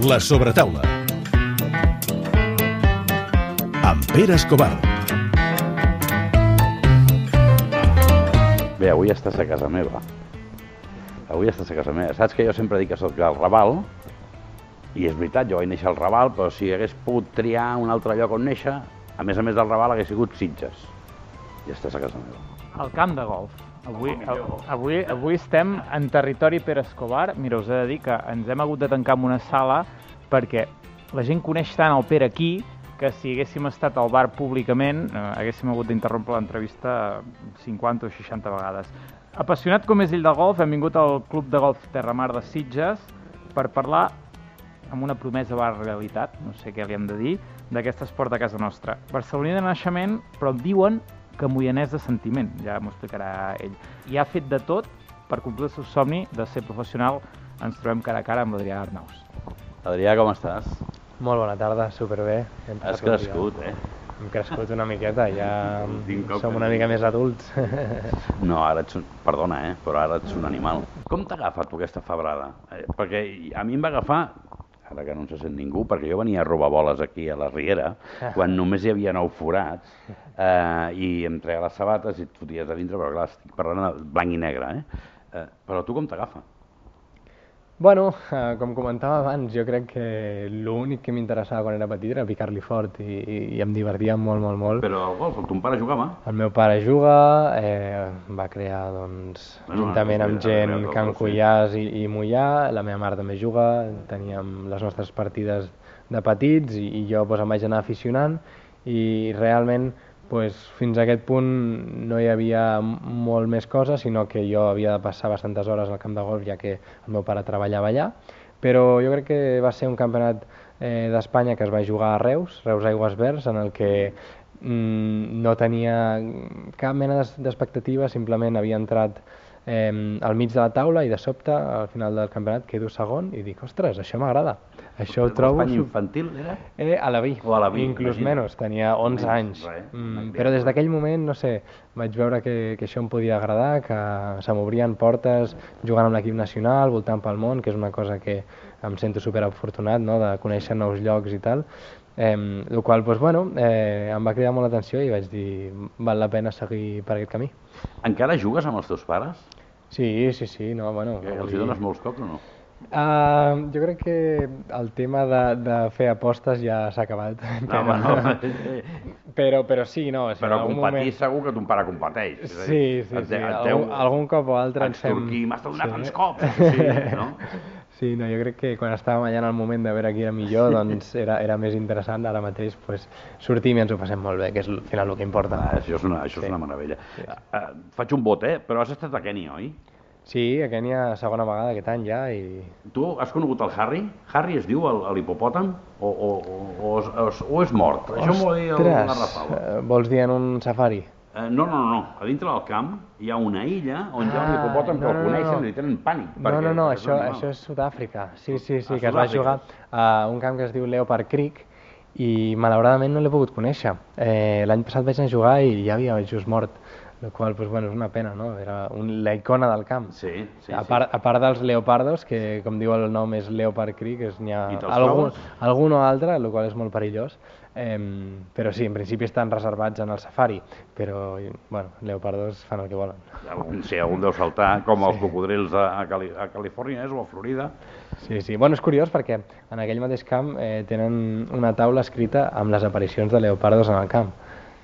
La sobretaula. Amb Pere Escobar. Bé, avui estàs a casa meva. Avui estàs a casa meva. Saps que jo sempre dic que sóc del Raval, i és veritat, jo vaig néixer al Raval, però si hagués pogut triar un altre lloc on néixer, a més a més del Raval hagués sigut Sitges. I estàs a casa meva. al camp de golf. Avui, avui, avui estem en territori Pere Escobar. Mira, us he de dir que ens hem hagut de tancar en una sala perquè la gent coneix tant el Pere aquí que si haguéssim estat al bar públicament eh, haguéssim hagut d'interrompre l'entrevista 50 o 60 vegades. Apassionat com és ell de golf, hem vingut al Club de Golf Terramar de Sitges per parlar amb una promesa va realitat, no sé què li hem de dir, d'aquest esport de casa nostra. Barceloní de naixement, però diuen que moianès de sentiment, ja m'ho explicarà ell. I ha fet de tot per complir el seu somni de ser professional. Ens trobem cara a cara amb l'Adrià Arnaus. Adrià, com estàs? Molt bona tarda, superbé. Hem Has crescut, eh? Hem crescut una miqueta, ja som una sí. mica més adults. No, ara ets un... Perdona, eh? Però ara ets un animal. Com t'ha agafat tu aquesta febrada? Eh, perquè a mi em va agafar ara que no se sent ningú, perquè jo venia a robar boles aquí a la Riera, quan només hi havia nou forats, eh, i em treia les sabates i et foties a dintre, però clar, estic parlant de blanc i negre, eh? eh però tu com t'agafa? Bueno, eh, com comentava abans, jo crec que l'únic que m'interessava quan era petit era picar-li fort i, i, i em divertia molt, molt, molt. Però el golf, el ton pare jugava? El meu pare juga, eh, va crear, doncs, Bueno, juntament amb ha creat gent el Can golf, sí. Cullàs i, i Mollà, la meva mare també juga, teníem les nostres partides de petits i, i jo doncs, em vaig anar aficionant i realment doncs, fins a aquest punt no hi havia molt més coses, sinó que jo havia de passar bastantes hores al camp de golf ja que el meu pare treballava allà, però jo crec que va ser un campionat eh, d'Espanya que es va jugar a Reus, Reus Aigües Verds, en el que mm, no tenia cap mena d'expectativa, simplement havia entrat eh, al mig de la taula i de sobte, al final del campionat, quedo segon i dic, ostres, això m'agrada. Això ho trobo... L'Espanya sup- infantil, era? Eh, a la Vi, O a la Vi, inclús imagina't. menys, tenia 11 Menys, anys. res, una Mm, però des d'aquell moment, no sé, vaig veure que, que això em podia agradar, que se m'obrien portes jugant amb l'equip nacional, voltant pel món, que és una cosa que em sento super afortunat, no?, de conèixer nous llocs i tal. Eh, el qual, doncs, bueno, eh, em va cridar molt l'atenció i vaig dir, val la pena seguir per aquest camí. Encara jugues amb els teus pares? Sí, sí, sí, no, bueno... Que els hi dones molts cops o no? Uh, jo crec que el tema de, de fer apostes ja s'ha acabat. No, home, no. però, però sí, no. Si Però competir moment... segur que ton pare competeix. És Sí, sí, et sí. et Algun, algun cop o altre ens fem... extorquir, m'has de donar Sí. tants cops. Sí, no? Sí, no, jo crec que quan estàvem allà en el moment de veure qui era millor, doncs era, era més interessant. Ara mateix pues, sortim i ens ho passem molt bé, que és al final el que importa. Ah, això és una, això és Sí. una meravella. Sí. Uh, faig un vot, eh? Però has estat a Kènia, oi? Sí, a Kènia segona vegada aquest any ja i... Tu has conegut el Harry? Harry es diu l'hipopòtam? O, o, o, o, és, o és mort? Això m'ho va dir el, Rafal. eh, vols dir en un safari? Eh, no, no, no. A dintre del camp hi ha una illa on hi ha un Ah, hipopòtam que no, el no, no, coneixen no. i tenen pànic. No, no, no, perquè és això, això és Sud-àfrica. Sí, sí, sí, A que es va jugar a un camp que es diu Leopard Creek i malauradament no l'he pogut conèixer. Eh, L'any passat vaig anar a jugar i ja havia just mort, la qual pues, bueno, és una pena, no? Era un, la icona del camp. Sí, sí, a, sí. part, a part dels leopardos, que com diu el nom és Leopard Creek, n'hi ha algun, algun o altre, el qual és molt perillós, eh, però sí, en principi estan reservats en el safari, però bueno, leopardos fan el que volen. Algun, sí, algun deu saltar, com els cocodrils a, a, Cali a Califòrnia és, o a Florida. Sí, sí. Bueno, és curiós perquè en aquell mateix camp eh, tenen una taula escrita amb les aparicions de leopardos en el camp.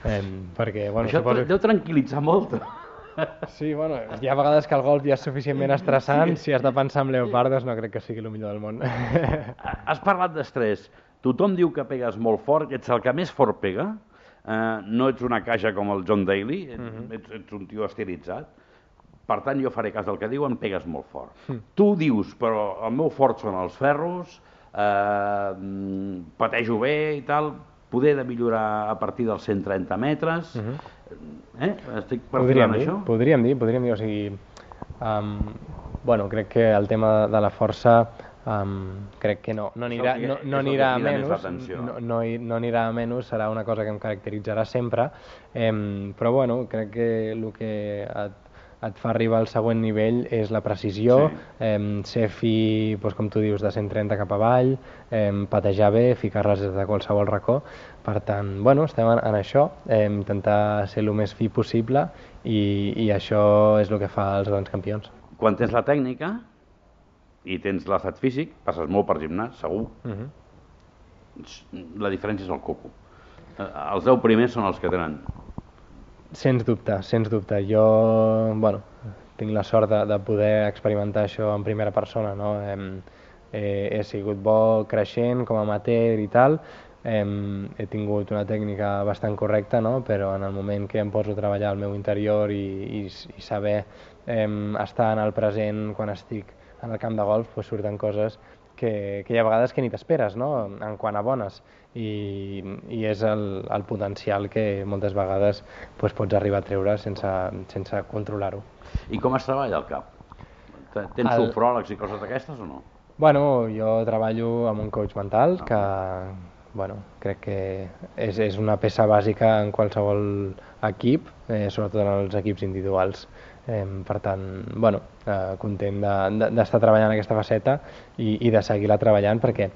Eh, perquè, bueno, Això suposo... deu tranquil·litzar molt. Sí, bueno, hi ha vegades que el golf ja és suficientment estressant, si has de pensar en leopardos no crec que sigui el millor del món. Has parlat d'estrès. Tothom diu que pegues molt fort, que ets el que més fort pega. Uh, no ets una caixa com el John Daly, ets, Mhm. ets, ets un tio estilitzat. Per tant, jo faré cas del que diuen, pegues molt fort. Hm. Tu dius, però el meu fort són els ferros, eh, mm, patejo bé i tal, poder de millorar a partir dels 130 metres. Eh? Estic Mhm. podríem perfilant dir, això? podríem dir, podríem dir, o sigui, um, bueno, crec que el tema de la força um, crec que no, no anirà, no, no anirà a menys, no, no, no anirà a menys, serà una cosa que em caracteritzarà sempre, em, però bueno, crec que el que et, et fa arribar al següent nivell és la precisió, Sí. eh, ser fi, doncs, com tu dius, de 130 cap avall, eh, patejar bé, ficar-les des de qualsevol racó. Per tant, bueno, estem en, en això, eh, intentar ser el més fi possible i, i això és el que fa els grans campions. Quan tens la tècnica i tens l'estat físic, passes molt per gimnàs, segur. Uh -huh. La diferència és el coco. Eh, Els 10 primers són els que tenen. Sens dubte, sens dubte. Jo, bueno, tinc la sort de, de poder experimentar això en primera persona, no? Hem, he, he sigut bo creixent com a amateur i tal, hem, he tingut una tècnica bastant correcta, no? però en el moment que em poso a treballar al meu interior i, i, i saber em, estar en el present quan estic en el camp de golf, pues surten coses que, que hi ha vegades que ni t'esperes, no? en quant a bones, i, i és el, el potencial que moltes vegades pues, pots arribar a treure sense, sense controlar-ho. I com es treballa al cap? Te- Tens El- sofròlegs i coses d'aquestes o no? Bueno, jo treballo amb un coach mental que, bueno, crec que és, és una peça bàsica en qualsevol equip, eh, sobretot en els equips individuals. Eh, per tant, bueno, eh, content de- de- d'estar treballant aquesta faceta i, i de seguir-la treballant perquè,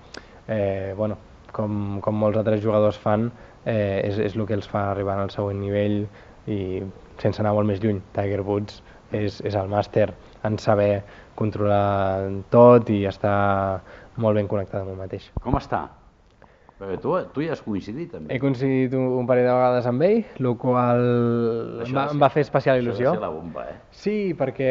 eh, bueno, com, com molts altres jugadors fan, eh, és, és el que els fa arribar al següent nivell i sense anar molt més lluny. Tiger Woods és, és el màster en saber controlar tot i estar molt ben connectat amb el mateix. Com està? Perquè tu, tu hi has coincidit també. He coincidit un, un parell de vegades amb ell, el qual em va, em va fer especial il·lusió. Això la bomba, eh? Sí, perquè,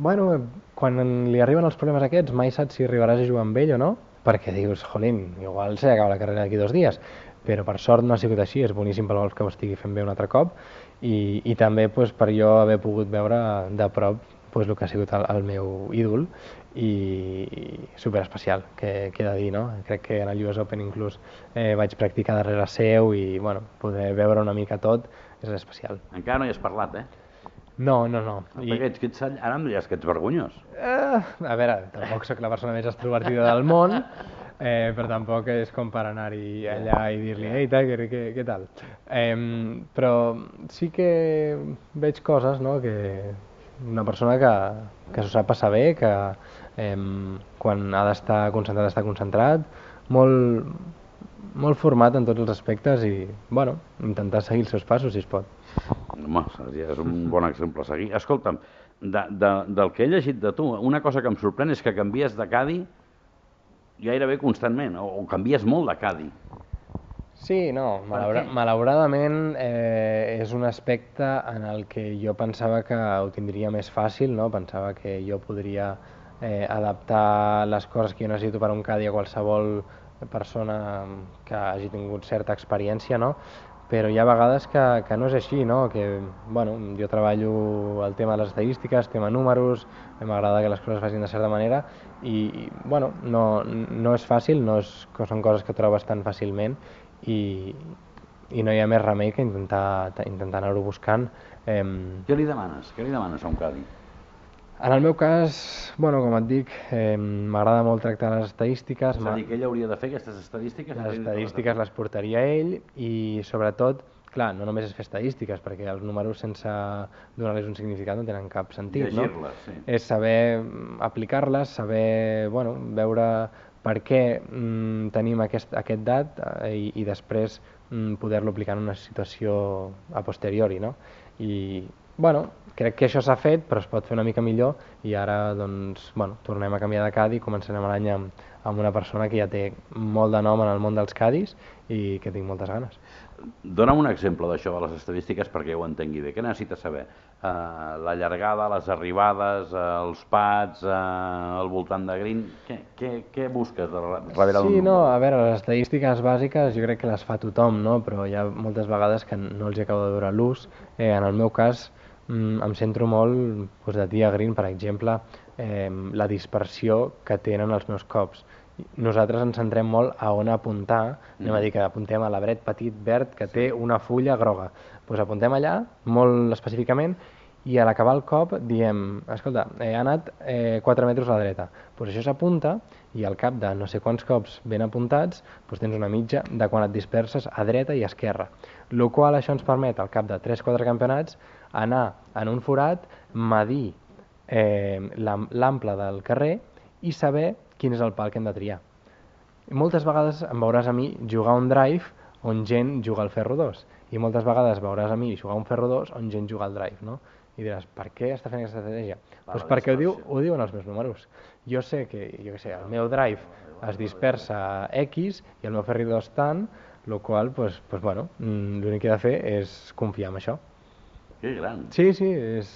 bueno, quan li arriben els problemes aquests, mai saps si arribaràs a jugar amb ell o no, perquè dius, jolín, igual se acaba la carrera d'aquí dos dies, però per sort no ha sigut així, és boníssim pel golf que ho estigui fent bé un altre cop, i, i també pues, per jo haver pogut veure de prop pues, el que ha sigut el, el meu ídol, i, super especial, que, que he de dir, no? Crec que en el US Open inclús eh, vaig practicar darrere seu i, bueno, poder veure una mica tot és especial. Encara no hi has parlat, eh? No, no, no. I... Perquè ets, que ets, ara em diràs que ets vergonyós. Eh, a veure, tampoc sóc la persona més extrovertida del món, eh, però tampoc és com per anar-hi allà i dir-li «Ei, Tiger, què, què tal?». Eh, però sí que veig coses, no?, que una persona que, que s'ho sap passar bé, que eh, quan ha d'estar concentrat, està concentrat, molt, molt format en tots els aspectes i, bueno, intentar seguir els seus passos, si es pot. Home, és un bon exemple a seguir. Escolta'm, de, de, del que he llegit de tu, una cosa que em sorprèn és que canvies de cadi gairebé constantment, o, o canvies molt de cadi. Sí, no, malaura malauradament eh, és un aspecte en el que jo pensava que ho tindria més fàcil, no? pensava que jo podria eh, adaptar les coses que jo necessito per a un cadi a qualsevol persona que hagi tingut certa experiència, no? però hi ha vegades que, que no és així, no? que bueno, jo treballo el tema de les estadístiques, tema números, m'agrada que les coses es facin de certa manera i, i bueno, no, no és fàcil, no és, són coses que trobes tan fàcilment i, i no hi ha més remei que intentar, intentar anar-ho buscant. Eh, Què li demanes? Què li demanes a un cadi? en el meu cas, bueno, com et dic, eh, m'agrada molt tractar les estadístiques, És a dir, que ell hauria de fer aquestes estadístiques? les estadístiques les portaria ell i sobretot, clar, no només és fer estadístiques, perquè els números sense donar-los un significat no tenen cap sentit, no? Sí. És saber aplicar-les, saber, bueno, veure per què mm, tenim aquest, aquest dat eh, i, i després mm, poder-lo aplicar en una situació a posteriori, no? I, bueno, crec que això s'ha fet, però es pot fer una mica millor i ara, doncs, bueno, tornem a canviar de cadi i començarem l'any amb, amb una persona que ja té molt de nom en el món dels cadis i que tinc moltes ganes. Dóna'm un exemple d'això de les estadístiques perquè ho entengui bé. Què necessites saber? Uh, la llargada, les arribades, uh, els pads, uh, al voltant de green... Què, què, què busques darrere d'un Sí, no, a veure, les estadístiques bàsiques jo crec que les fa tothom, no? però hi ha moltes vegades que no els hi acaba de veure l'ús. Eh, en el meu cas, mm, em centro molt doncs, de dia green, per exemple, eh, la dispersió que tenen els meus cops. Nosaltres ens centrem molt a on apuntar, anem a dir que apuntem a l'arbret petit verd que té una fulla groga. Doncs apuntem allà, molt específicament, i a l'acabar el cop diem, escolta, he anat eh, 4 metres a la dreta. Doncs això s'apunta i al cap de no sé quants cops ben apuntats doncs tens una mitja de quan et disperses a dreta i a esquerra. Lo qual això ens permet al cap de 3-4 campionats anar en un forat, medir eh, l'am- l'ample del carrer i saber quin és el pal que hem de triar. Moltes vegades em veuràs a mi jugar un drive on gent juga al ferro 2 i moltes vegades veuràs a mi jugar un ferro 2 on gent juga al drive, no? I diràs, per què està fent aquesta estratègia? Doncs pues perquè ho, diu, ho diuen els meus números. Jo sé que, jo què sé, el meu drive es dispersa a X i el meu ferro 2 tant, el qual, pues, pues, bueno, mm, l'únic que he de fer és confiar en això. Que gran. Sí, sí, és...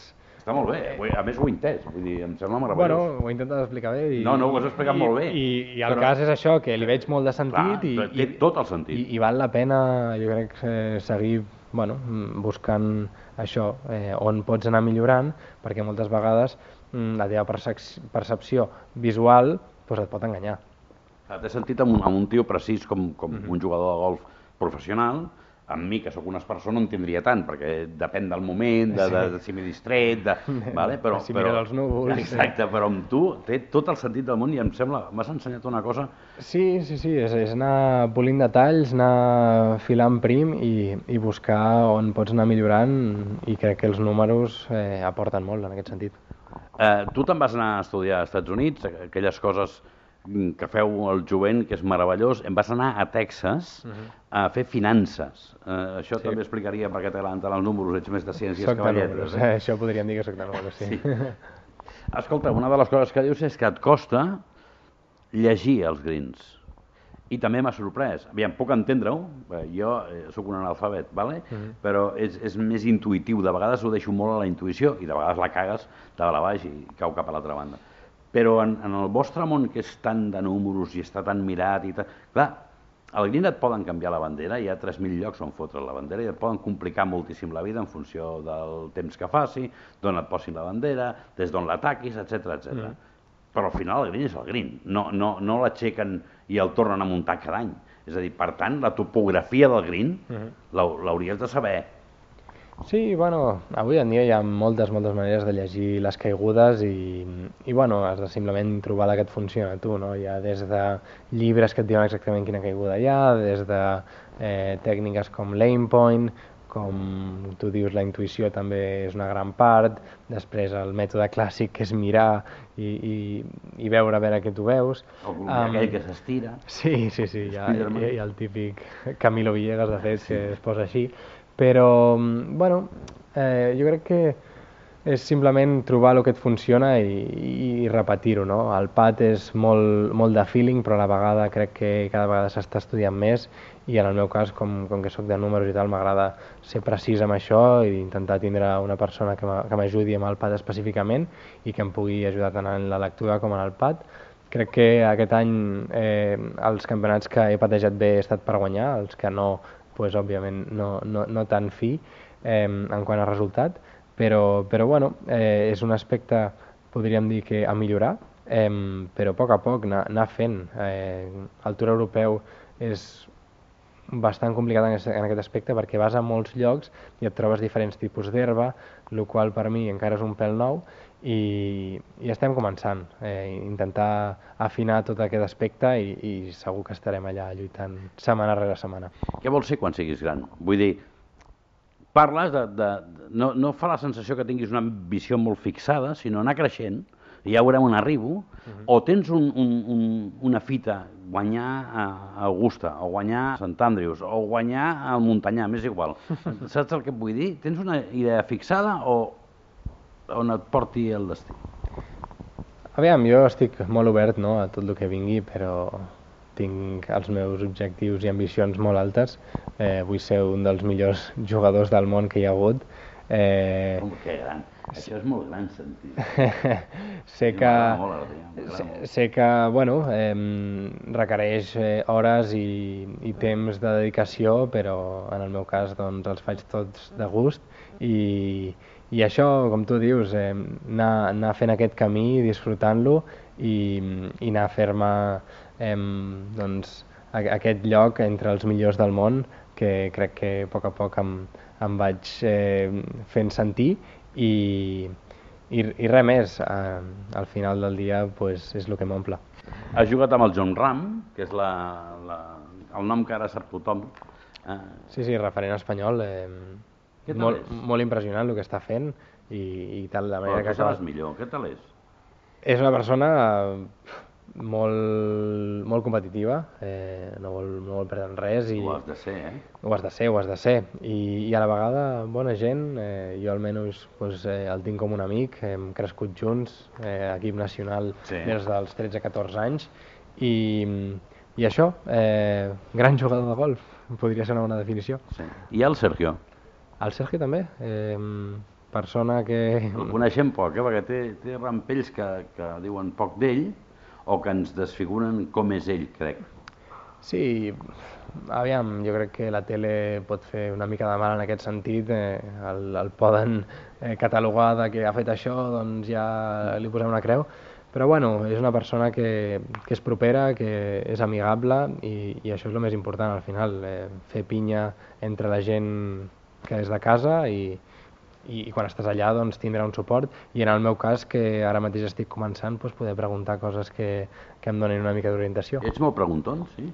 Està molt bé. A més ho he entès, vull dir, em sembla Bueno, meravellós. ho he intentat explicar bé. I, No, no, ho has explicat i, molt bé. I, i el Però- cas és això, que li veig molt de sentit Clar, i, té i, tot el sentit. I, i val la pena, jo crec, eh, seguir bueno, mm, buscant això, eh, on pots anar millorant, perquè moltes vegades mm, la teva percep- percepció visual pues, et pot enganyar. T'he sentit amb un, amb un tio precís com, com Mhm. un jugador de golf professional, amb mi, que sóc una persona, no en tindria tant, perquè depèn del moment, de, de, de si m'he distret, de, vale? però, si però, els núvols. Exacte, però amb tu té tot el sentit del món i em sembla, m'has ensenyat una cosa Sí, sí, sí, és, és anar polint detalls, anar filant prim i, i buscar on pots anar millorant i crec que els números eh, aporten molt en aquest sentit. Eh, tu te'n vas anar a estudiar als Estats Units, aquelles coses que feu al jovent, que és meravellós. Em vas anar a Texas a fer finances. Eh, això Sí. també explicaria per què t'agraden tant els números, ets més de ciències Soc que de lletres. Eh? eh? això podríem dir que soc de números, sí. Sí. Escolta, una de les coses que dius és que et costa llegir els greens. I també m'ha sorprès. Aviam, puc entendre-ho, eh, jo sóc un analfabet, vale? Mhm. però és, és més intuïtiu. De vegades ho deixo molt a la intuïció i de vegades la cagues de dalt a baix i cau cap a l'altra banda. Però en, en el vostre món, que és tant de números i està tan mirat i tal... Clar, al green et poden canviar la bandera, hi ha 3.000 llocs on fotre la bandera i et poden complicar moltíssim la vida en funció del temps que faci, d'on et posin la bandera, des d'on l'ataquis, etc etc. Mm. Però al final el green és el green, no, no, no l'aixequen i el tornen a muntar cada any. És a dir, per tant, la topografia del green Mhm. l'hau- l'hauries de saber. Sí, bueno, avui en dia hi ha moltes, moltes maneres de llegir les caigudes i, i bueno, has de simplement trobar la que et funciona a tu, no? Hi ha des de llibres que et diuen exactament quina caiguda hi ha, des de eh, tècniques com lane point, com tu dius, la intuïció també és una gran part, després el mètode clàssic que és mirar i, i, i veure a veure què tu veus. O um, aquell que s'estira. Sí, sí, sí, hi ha, hi ha el típic Camilo Villegas, de fet, que es posa així. Però, mm, bueno, eh, jo crec que és simplement trobar el que et funciona i, i repetir-ho, no? El pad és molt, molt de feeling, però a la vegada crec que cada vegada s'està estudiant més i en el meu cas, com, com que sóc de números i tal, m'agrada ser precís amb això i intentar tindre una persona que m'a- que m'ajudi amb el pad específicament i que em pugui ajudar tant en la lectura com en el pad. Crec que aquest any eh, els campionats que he patejat bé he estat per guanyar, els que no, pues, òbviament no, no, no tan fi eh, en quant a resultat, però, però bueno, eh, és un aspecte, podríem dir que a millorar, eh, però a poc a poc anar, anar fent. Eh, el Tour Europeu és bastant complicat en en aquest aspecte perquè vas a molts llocs i et trobes diferents tipus d'herba, el qual per mi encara és un pèl nou i, i estem començant eh, intentar afinar tot aquest aspecte i, i segur que estarem allà lluitant setmana rere setmana. Què vols ser quan siguis gran? Vull dir, parles de... de no, no fa la sensació que tinguis una visió molt fixada, sinó anar creixent, i ja veurem on arribo, o tens un, un, un, una fita, guanyar a Augusta, o guanyar a Sant Andrews, o guanyar al Muntanyà, m'és igual. Saps el que et vull dir? Tens una idea fixada o on et porti el destí? Aviam, jo estic molt obert no, a tot el que vingui, però tinc els meus objectius i ambicions molt altes. Eh, vull ser un dels millors jugadors del món que hi ha hagut. Eh, Com que gran. Això és molt gran sentit. sé que, molt, sé, sé que bueno, eh, requereix eh, hores i, i temps de dedicació, però en el meu cas doncs, els faig tots de gust i, i això, com tu dius, eh, anar, anar fent aquest camí, disfrutant-lo i, i anar a fer-me eh, doncs, a- aquest lloc entre els millors del món que crec que a poc a poc em, em vaig eh, fent sentir i, i, i res més, eh, al final del dia pues, és el que m'omple. Has jugat amb el John Ram, que és la, la, el nom que ara sap tothom. Eh, Sí, sí, referent espanyol, eh, Què tal molt, és? molt impressionant el que està fent i, i tal, la Però manera que acaba... saps millor, què tal és? És una persona eh, molt, molt competitiva, eh, no, vol, no vol perdre en res i Ho has de ser, eh? ho has de ser, ho has de ser. I, i a la vegada bona gent, eh, jo almenys pues, eh, el tinc com un amic, hem crescut junts, eh, equip nacional Sí. des dels 13-14 anys i, i això, eh, gran jugador de golf, podria ser una bona definició. sí. I el Sergio? El Sergio també, eh, persona que... El coneixem poc, eh? perquè té, té rampells que, que diuen poc d'ell o que ens desfiguren com és ell, crec. Sí, aviam, jo crec que la tele pot fer una mica de mal en aquest sentit, eh, el, el poden eh, catalogar de que ha fet això, doncs ja li posem una creu, però bueno, és una persona que, que és propera, que és amigable i, i això és el més important al final, eh, fer pinya entre la gent que és de casa i, i, i quan estàs allà doncs tindrà un suport i en el meu cas que ara mateix estic començant doncs poder preguntar coses que, que em donin una mica d'orientació. Ets molt pregunton, sí?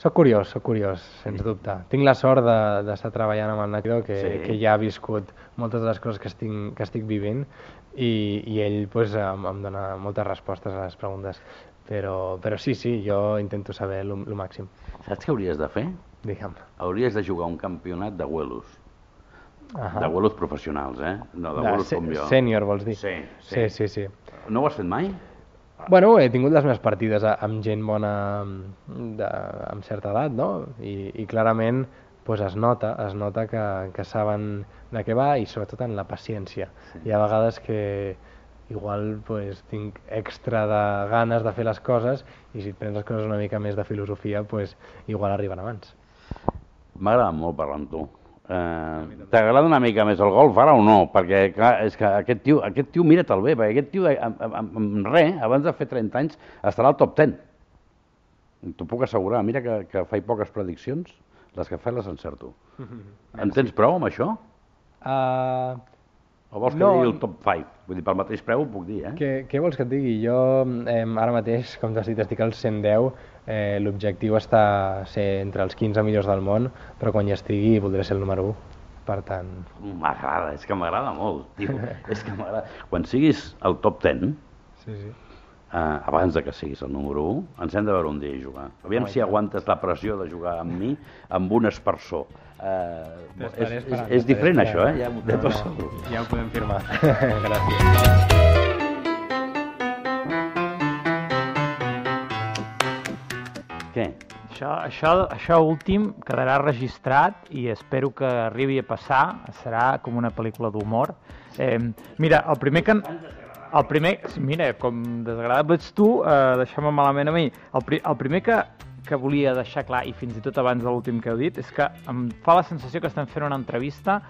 Soc curiós, soc curiós, sens dubte. Tinc la sort de- d'estar treballant amb el Nacho, que, Sí. que ja ha viscut moltes de les coses que estic, que estic vivint i, i ell pues, em, em dona moltes respostes a les preguntes. Però, però sí, sí, jo intento saber el màxim. Saps què hauries de fer? Digue'm. Hauries de jugar un campionat de huelos. Ahà. De huelos professionals, eh? No de De se- com jo. Sènior, vols dir? Sí, Sí, sí. sí, sí. No ho has fet mai? Bueno, he tingut les meves partides amb gent bona de, amb certa edat, no? I, i clarament pues, es nota, es nota que, que saben de què va i sobretot en la paciència. Sí. Hi ha vegades que igual pues, tinc extra de ganes de fer les coses i si et prens les coses una mica més de filosofia, pues, igual arriben abans. M'agrada molt parlar amb tu. Eh, T'agrada una mica més el golf ara o no? Perquè, clar, és que aquest tio, aquest tio mira-te'l bé, perquè aquest tio, amb, amb, amb res, abans de fer 30 anys, estarà al top 10. T'ho puc assegurar. Mira que, que faig poques prediccions, les que faig les encerto. En tens prou amb això? Uh, O vols que No. digui el top 5? Vull dir, pel mateix preu ho puc dir, eh? Què, què vols que et digui? Jo eh, ara mateix, com t'has dit, estic al 110. Eh, L'objectiu està ser entre els 15 millors del món, però quan hi estigui voldré ser el número 1. Per tant, M'agrada, és que m'agrada molt, tio. és que m'agrada. Quan siguis el top 10, sí, sí. eh, abans de que siguis el número 1, ens hem de veure un dia jugar. Aviam i si aguantes la pressió de jugar amb mi, amb un espersor. Eh, és, és, és diferent això, eh? Ja, de No, tot no, segur. Ja ho podem firmar. Gràcies. Què? Això, això, això últim quedarà registrat i espero que arribi a passar. Serà com una pel·lícula d'humor. Eh, mira, el primer que... El primer... Mira, com desagradat ets tu, eh, deixa'm malament a mi. El, pri, el primer que, que volia deixar clar, i fins i tot abans de l'últim que heu dit, és que em fa la sensació que estem fent una entrevista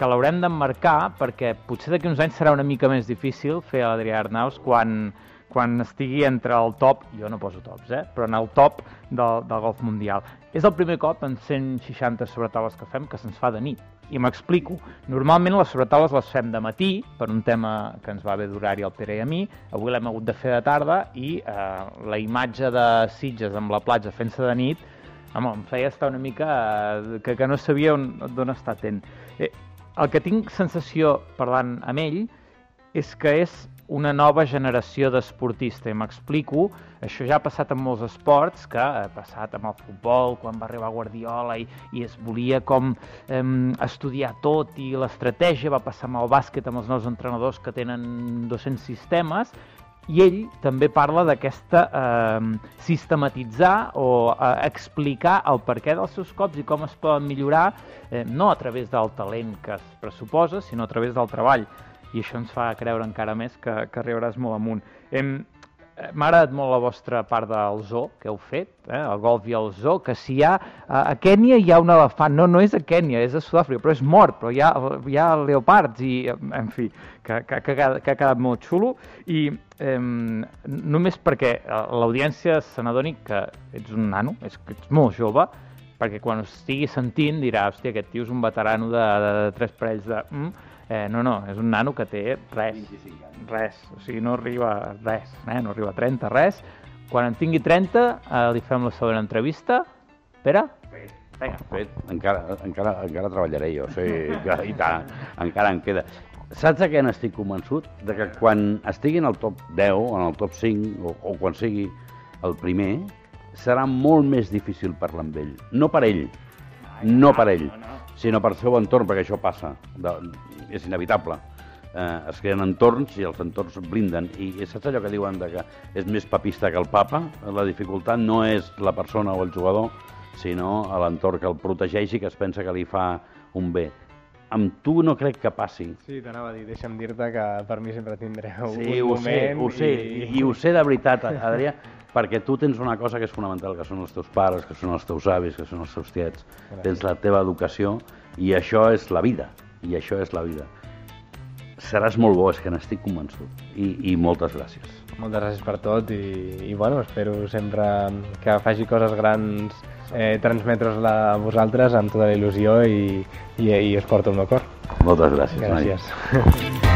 que l'haurem d'emmarcar perquè potser d'aquí uns anys serà una mica més difícil fer a l'Adrià Arnaus quan, quan estigui entre el top, jo no poso tops, eh? però en el top del, del golf mundial. És el primer cop en 160 sobretaules que fem que se'ns fa de nit. I m'explico. Normalment les sobretaules les fem de matí, per un tema que ens va bé d'horari al Pere i a mi. Avui l'hem hagut de fer de tarda i eh, la imatge de Sitges amb la platja fent-se de nit home, em feia estar una mica eh, que, que no sabia on- d'on està atent. Eh, el que tinc sensació parlant amb ell és que és una nova generació d'esportista, i m'explico, això ja ha passat en molts esports, que ha passat amb el futbol, quan va arribar Guardiola i, i es volia com eh, estudiar tot, i l'estratègia. Va passar amb el bàsquet, amb els nous entrenadors que tenen 200 sistemes, i ell també parla d'aquesta eh, sistematitzar o eh, explicar el perquè dels seus cops i com es poden millorar, eh, no a través del talent que es pressuposa, sinó a través del treball. I això ens fa creure encara més que, que arribaràs molt amunt. Hem, eh, M'ha agradat molt la vostra part del zoo que heu fet, eh? el golf i el zoo, que si hi ha... A, Kènia hi ha un elefant, no, no és a Kènia, és a Sud-àfrica, però és mort, però hi ha, hi ha leopards i, en fi, que, que, que, que ha quedat molt xulo i eh, només perquè eh, l'audiència se n'adoni que ets un nano, és que ets molt jove, perquè quan estigui sentint dirà, hòstia, aquest tio és un veterano de, de, de tres parells de... Mm, eh, no, no, és un nano que té res, res, o sigui, no arriba a res, eh? no arriba a 30, res. Quan en tingui 30, eh, li fem la segona entrevista. Pere? Vinga. Fet, encara, encara, encara treballaré jo, sí, que- i tant, encara em queda. Saps de què n'estic convençut? De que quan estigui en el top 10 o en el top 5 o, o quan sigui el primer, serà molt més difícil parlar amb ell. No per ell, no per ell, sinó per seu entorn, perquè això passa, de, és inevitable. Eh, es creen entorns i els entorns blinden. I, saps allò que diuen de que és més papista que el papa? La dificultat no és la persona o el jugador, sinó l'entorn que el protegeix i que es pensa que li fa un bé. Amb tu no crec que passi. Sí, t'anava a dir, deixa'm dir-te que per mi sempre tindreu Sí, un ho moment ho sé, i... i ho sé de veritat, Adrià, perquè tu tens una cosa que és fonamental, que són els teus pares, que són els teus avis, que són els teus tiets, tens la teva educació, i això és la vida, i això és la vida. Seràs molt bo, és que n'estic convençut, i, i moltes gràcies. Moltes gràcies per tot i, i bueno, espero sempre que faci coses grans eh, transmetre-la a vosaltres amb tota la il·lusió i, i, i us porto el meu cor. Moltes gràcies. Gràcies.